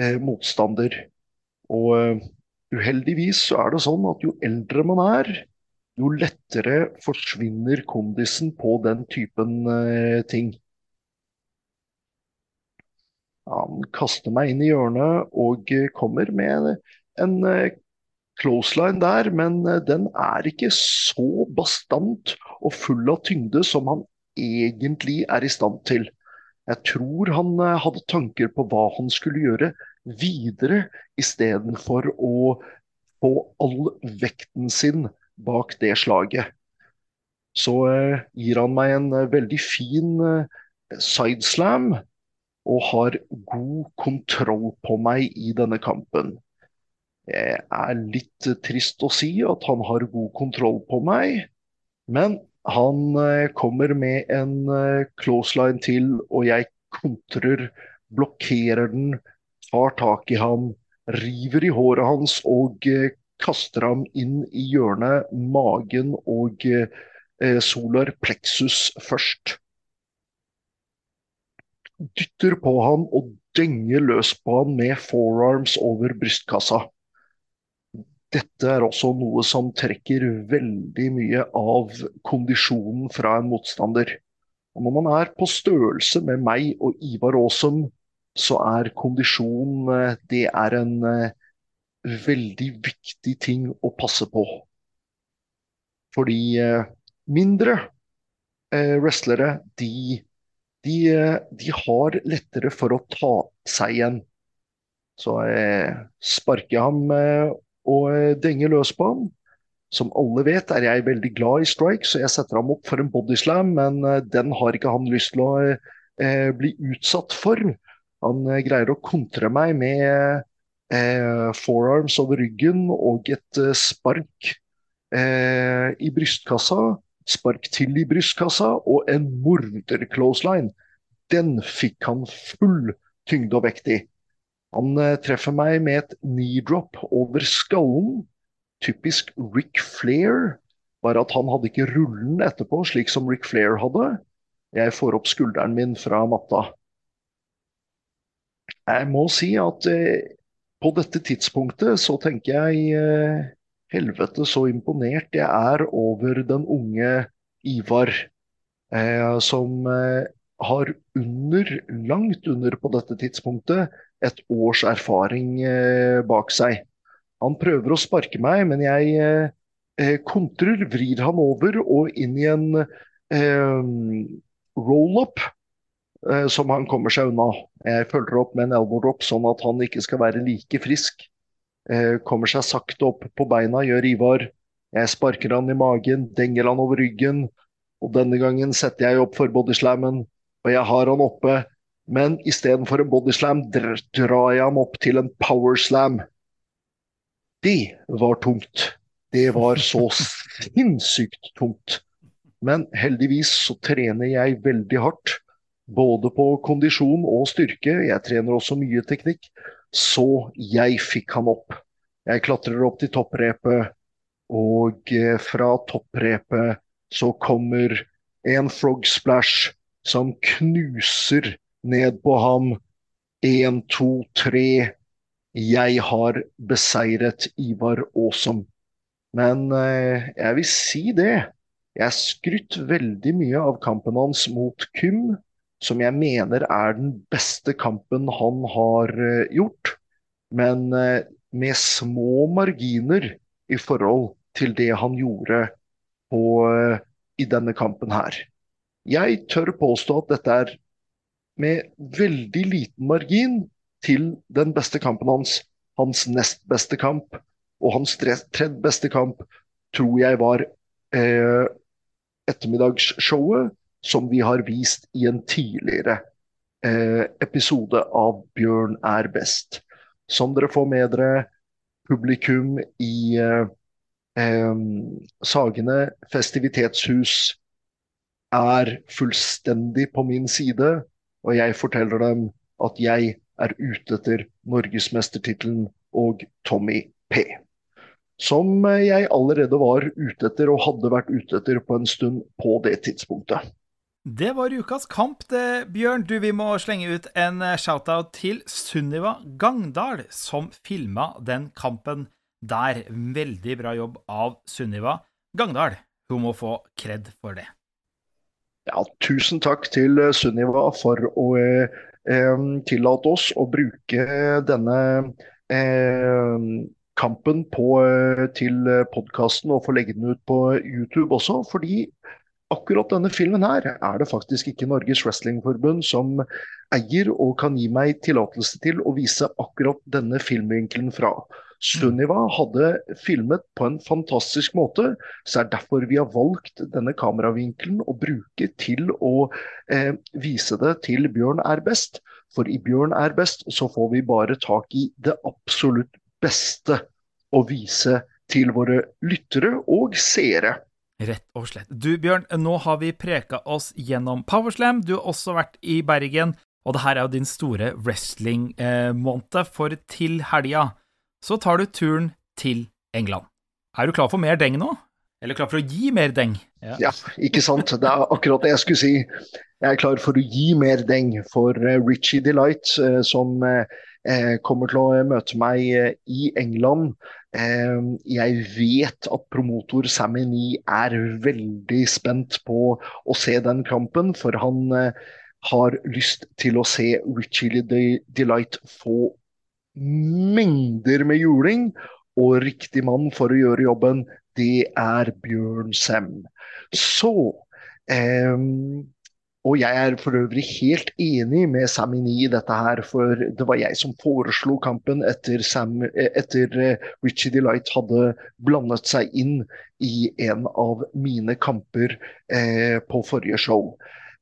eh motstander. Og eh, uheldigvis så er det sånn at jo eldre man er, jo lettere forsvinner kondisen på den typen eh, ting. Han kaster meg inn i hjørnet og eh, kommer med en closeline der, men eh, den er ikke så bastant og full av tyngde som han egentlig er i stand til. Jeg tror han hadde tanker på hva han skulle gjøre videre, istedenfor å få all vekten sin bak det slaget. Så eh, gir han meg en veldig fin eh, sideslam og har god kontroll på meg i denne kampen. Det er litt trist å si at han har god kontroll på meg, men han eh, kommer med en eh, close line til, og jeg kontrer, blokkerer den, tar tak i ham, river i håret hans og eh, kaster ham inn i hjørnet, magen og solar plexus først dytter på ham og denger løs på ham med forearms over brystkassa. Dette er også noe som trekker veldig mye av kondisjonen fra en motstander. Og når man er på størrelse med meg og Ivar Aasum, så er kondisjon eh, det er en eh, veldig viktig ting å passe på. Fordi eh, mindre wrestlere, de de, de, har lettere for å ta seg igjen. Så jeg sparker ham og denge denger løs på ham. Som alle vet er jeg veldig glad i strike, så jeg setter ham opp for en bodyslam, men eh, den har ikke han lyst til å eh, bli utsatt for. Han eh, greier å kontre meg med eh, forearms over ryggen og et spark i brystkassa spark til i brystkassa og en morder-closeline. Den fikk han full tyngde og vekt i. Han eh, treffer meg med et knee-drop over skallen. Typisk Rick Flair, bare at han hadde ikke rullen etterpå, slik som Rick Flair hadde. Jeg får opp skulderen min fra matta. Jeg må si at eh, på dette tidspunktet så tenker jeg eh, helvete så imponert jeg er over den unge Ivar, eh, som eh, har under, langt under på dette tidspunktet, et års erfaring eh, bak seg. Han prøver å sparke meg, men jeg eh, kontrer, vrir han over og inn i en eh, roll-up. Eh, som han kommer seg unna. Jeg følger opp med en elbow drop, sånn at han ikke skal være like frisk Eh, kommer seg sakte opp på beina, gjør Ivar. Jeg sparker han i magen, denger han over ryggen. Og denne gangen setter jeg opp for bodyslammen, og jeg har han oppe. Men istedenfor en bodyslam drar jeg ham opp til en powerslam. Det var tungt. Det var så (laughs) sinnssykt tungt. Men heldigvis så trener jeg veldig hardt. Både på kondisjon og styrke. Jeg trener også mye teknikk. Så jeg fikk han opp. Jeg klatrer opp til topprepet, og eh, fra topprepet så kommer en frog splash som knuser ned på ham. Én, to, tre. Jeg har beseiret Ivar Aasom. Men eh, jeg vil si det. Jeg skrytt veldig mye av kampen hans mot Kym som jeg mener er den beste kampen han har eh, gjort. Men eh, med små marginer i forhold til det han gjorde på, i denne kampen her. Jeg tør påstå at dette er med veldig liten margin til den beste kampen hans. Hans nest beste kamp. Og hans tredje beste kamp tror jeg var eh, ettermiddagsshowet som vi har vist i en tidligere eh, episode av Bjørn er best. Som dere får med dere, publikum i eh, Sagene festivitetshus er fullstendig på min side, og jeg forteller dem at jeg er ute etter norgesmestertittelen og Tommy P. Som jeg allerede var ute etter og hadde vært ute etter på en stund på det tidspunktet. Det var ukas kamp, det, Bjørn. Du, vi må slenge ut en shoutout til Sunniva Gangdal, som filma den kampen der. Veldig bra jobb av Sunniva Gangdal. Hun må få kred for det. Ja, tusen takk til Sunniva for å eh, eh, tillate oss å bruke denne eh, kampen på, eh, til podkasten og få legge den ut på YouTube også. Fordi akkurat denne filmen her er det faktisk ikke Norges Wrestlingforbund som eier og kan gi meg tillatelse til å vise akkurat denne filmvinkelen fra. Sunniva hadde filmet på en fantastisk måte, så er derfor vi har valgt denne kameravinkelen å bruke til å eh, vise det til Bjørn er best. For i Bjørn er best så får vi bare tak i det absolutt beste å vise til våre lyttere og seere. Rett og slett. Du Bjørn, nå har vi preka oss gjennom Powerslam. Du har også vært i Bergen, og det her er jo din store wrestling-måned. For til helga så tar du turen til England. Er du klar for mer deng nå? Eller klar for å gi mer deng? Ja. ja, ikke sant. Det er akkurat det jeg skulle si. Jeg er klar for å gi mer deng for uh, Richie Delight, uh, som kommer til å møte meg i England Ehm, jeg vet at promotor Sammy Nee er veldig spent på å se den kampen, for han eh, har lyst til å se Richie Delight få mengder med juling. Og riktig mann for å gjøre jobben, det er Bjørn Sem. Så um, og jeg er for øvrig helt enig med Samini i dette her, for det var jeg som foreslo kampen etter, Sam, etter eh, Richie Delight hadde blandet seg inn i en av mine kamper eh, på forrige show.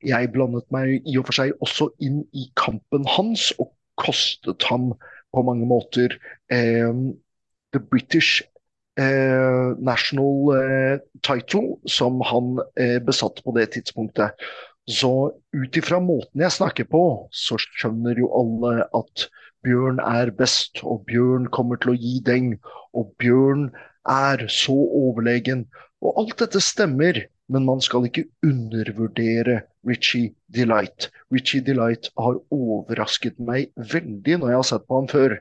Jeg blandet meg i og for seg også inn i kampen hans, og kostet ham på mange måter eh, The British eh, National eh, Title, som han eh, besatt på det tidspunktet. Så ut ifra måten jeg snakker på, så skjønner jo alle at Bjørn er best, og Bjørn kommer til å gi deng, og Bjørn er så overlegen. Og alt dette stemmer, men man skal ikke undervurdere Richie Delight. Richie Delight har overrasket meg veldig når jeg har sett på ham før.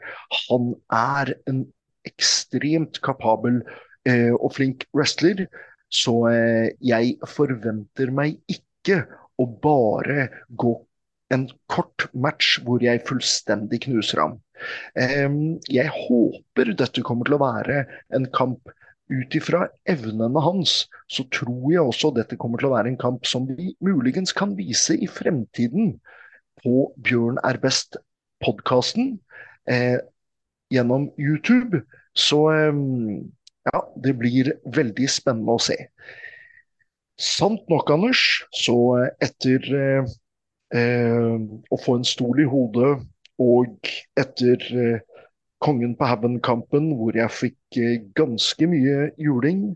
Han er en ekstremt kapabel eh, og flink wrestler, så eh, jeg forventer meg ikke å bare gå en kort match hvor jeg fullstendig knuser ham. Jeg håper dette kommer til å være en kamp ut ifra evnene hans, så tror jeg også dette kommer til å være en kamp som vi muligens kan vise i fremtiden på Bjørn er best-podkasten eh, gjennom YouTube. Så eh, ja, det blir veldig spennende å se. Sant nok, Anders, så etter eh, eh, å få en stol i hodet og etter eh, Kongen på haugen-kampen, hvor jeg fikk eh, ganske mye juling,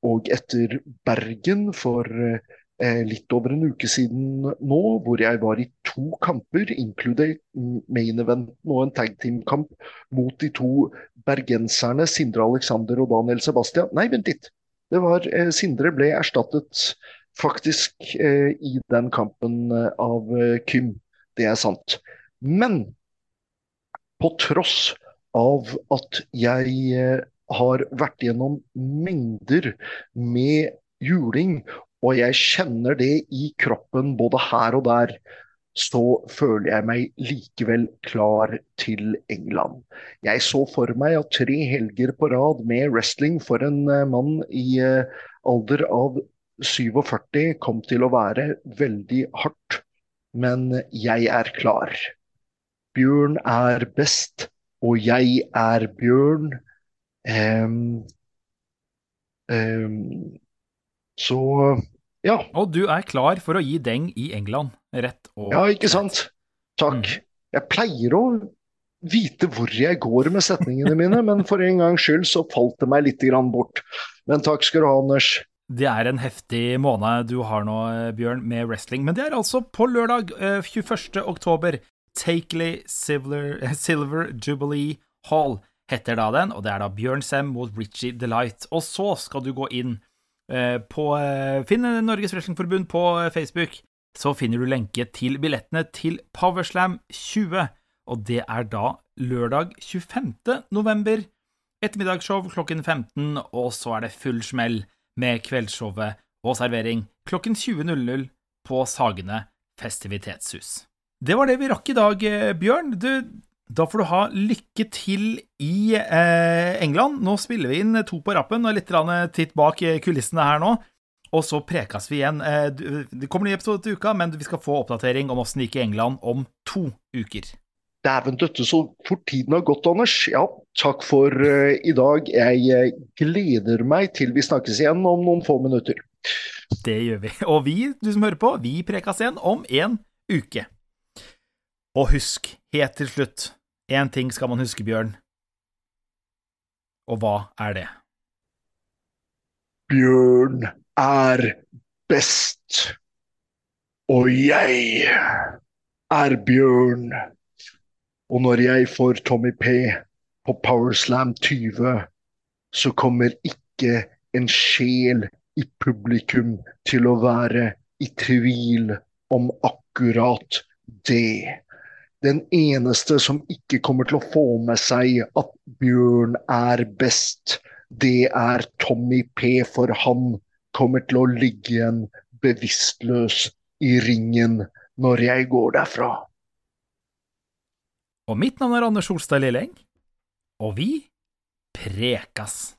og etter Bergen for eh, litt over en uke siden nå, hvor jeg var i to kamper, inkludert main eventen og en tag team-kamp mot de to bergenserne Sindre Alexander og Daniel Sebastian. Nei, vent litt. Det var eh, Sindre ble erstattet faktisk eh, i den kampen eh, av Kym. Det er sant. Men på tross av at jeg har vært gjennom mengder med juling, og jeg kjenner det i kroppen både her og der, så føler jeg meg likevel klar til England. Jeg så for meg at tre helger på rad med wrestling for en eh, mann i eh, alder av 47 kom til å være veldig hardt. Men jeg er klar. Bjørn er best, og jeg er Bjørn. Um, um, så ja. Og du er klar for å gi deng i England, rett og Ja, ikke sant? Takk. Mm. Jeg pleier å vite hvor jeg går med setningene mine, men for en gangs skyld så falt det meg litt grann bort. Men takk skal du ha, Anders. Det er en heftig måned du har nå, eh, Bjørn, med wrestling. Men det er altså på lørdag eh, 21. oktober. Takeley Silver, Silver Jubilee Hall heter da den, og det er da Bjørn Sem mot Richie Delight. Og så skal du gå inn eh, på eh, Finn Norges Wrestlingforbund på eh, Facebook. Så finner du lenke til billettene til Powerslam 20, og det er da lørdag 25. november. Ettermiddagsshow klokken 15, og så er det full smell med kveldsshowet og servering klokken 20.00 på Sagene festivitetshus. Det var det vi rakk i dag, eh, Bjørn. Du, da får du ha lykke til i eh, England. Nå spiller vi inn to på rappen og litt titt bak eh, kulissene her nå. Og så prekas vi igjen. Eh, Det kommer ny episode til uka, men vi skal få oppdatering om åssen det gikk i England om to uker. Dæven døtte, så fort tiden har gått, Anders. Ja, takk for uh, i dag. Jeg eh, gleder meg til vi snakkes igjen om noen få minutter. Det gjør vi. Og vi, du som hører på, vi prekas igjen om en uke. Og husk, helt til slutt, én ting skal man huske, Bjørn. Og hva er det? Bjørn er best. Og jeg er Bjørn. Og når jeg får Tommy P på Powerslam 20, så kommer ikke en sjel i publikum til å være i tvil om akkurat det. Den eneste som ikke kommer til å få med seg at Bjørn er best, det er Tommy P, for han kommer til å ligge igjen bevisstløs i ringen når jeg går derfra. Og mitt navn er Anders Solstad Lilleng, og vi prekas.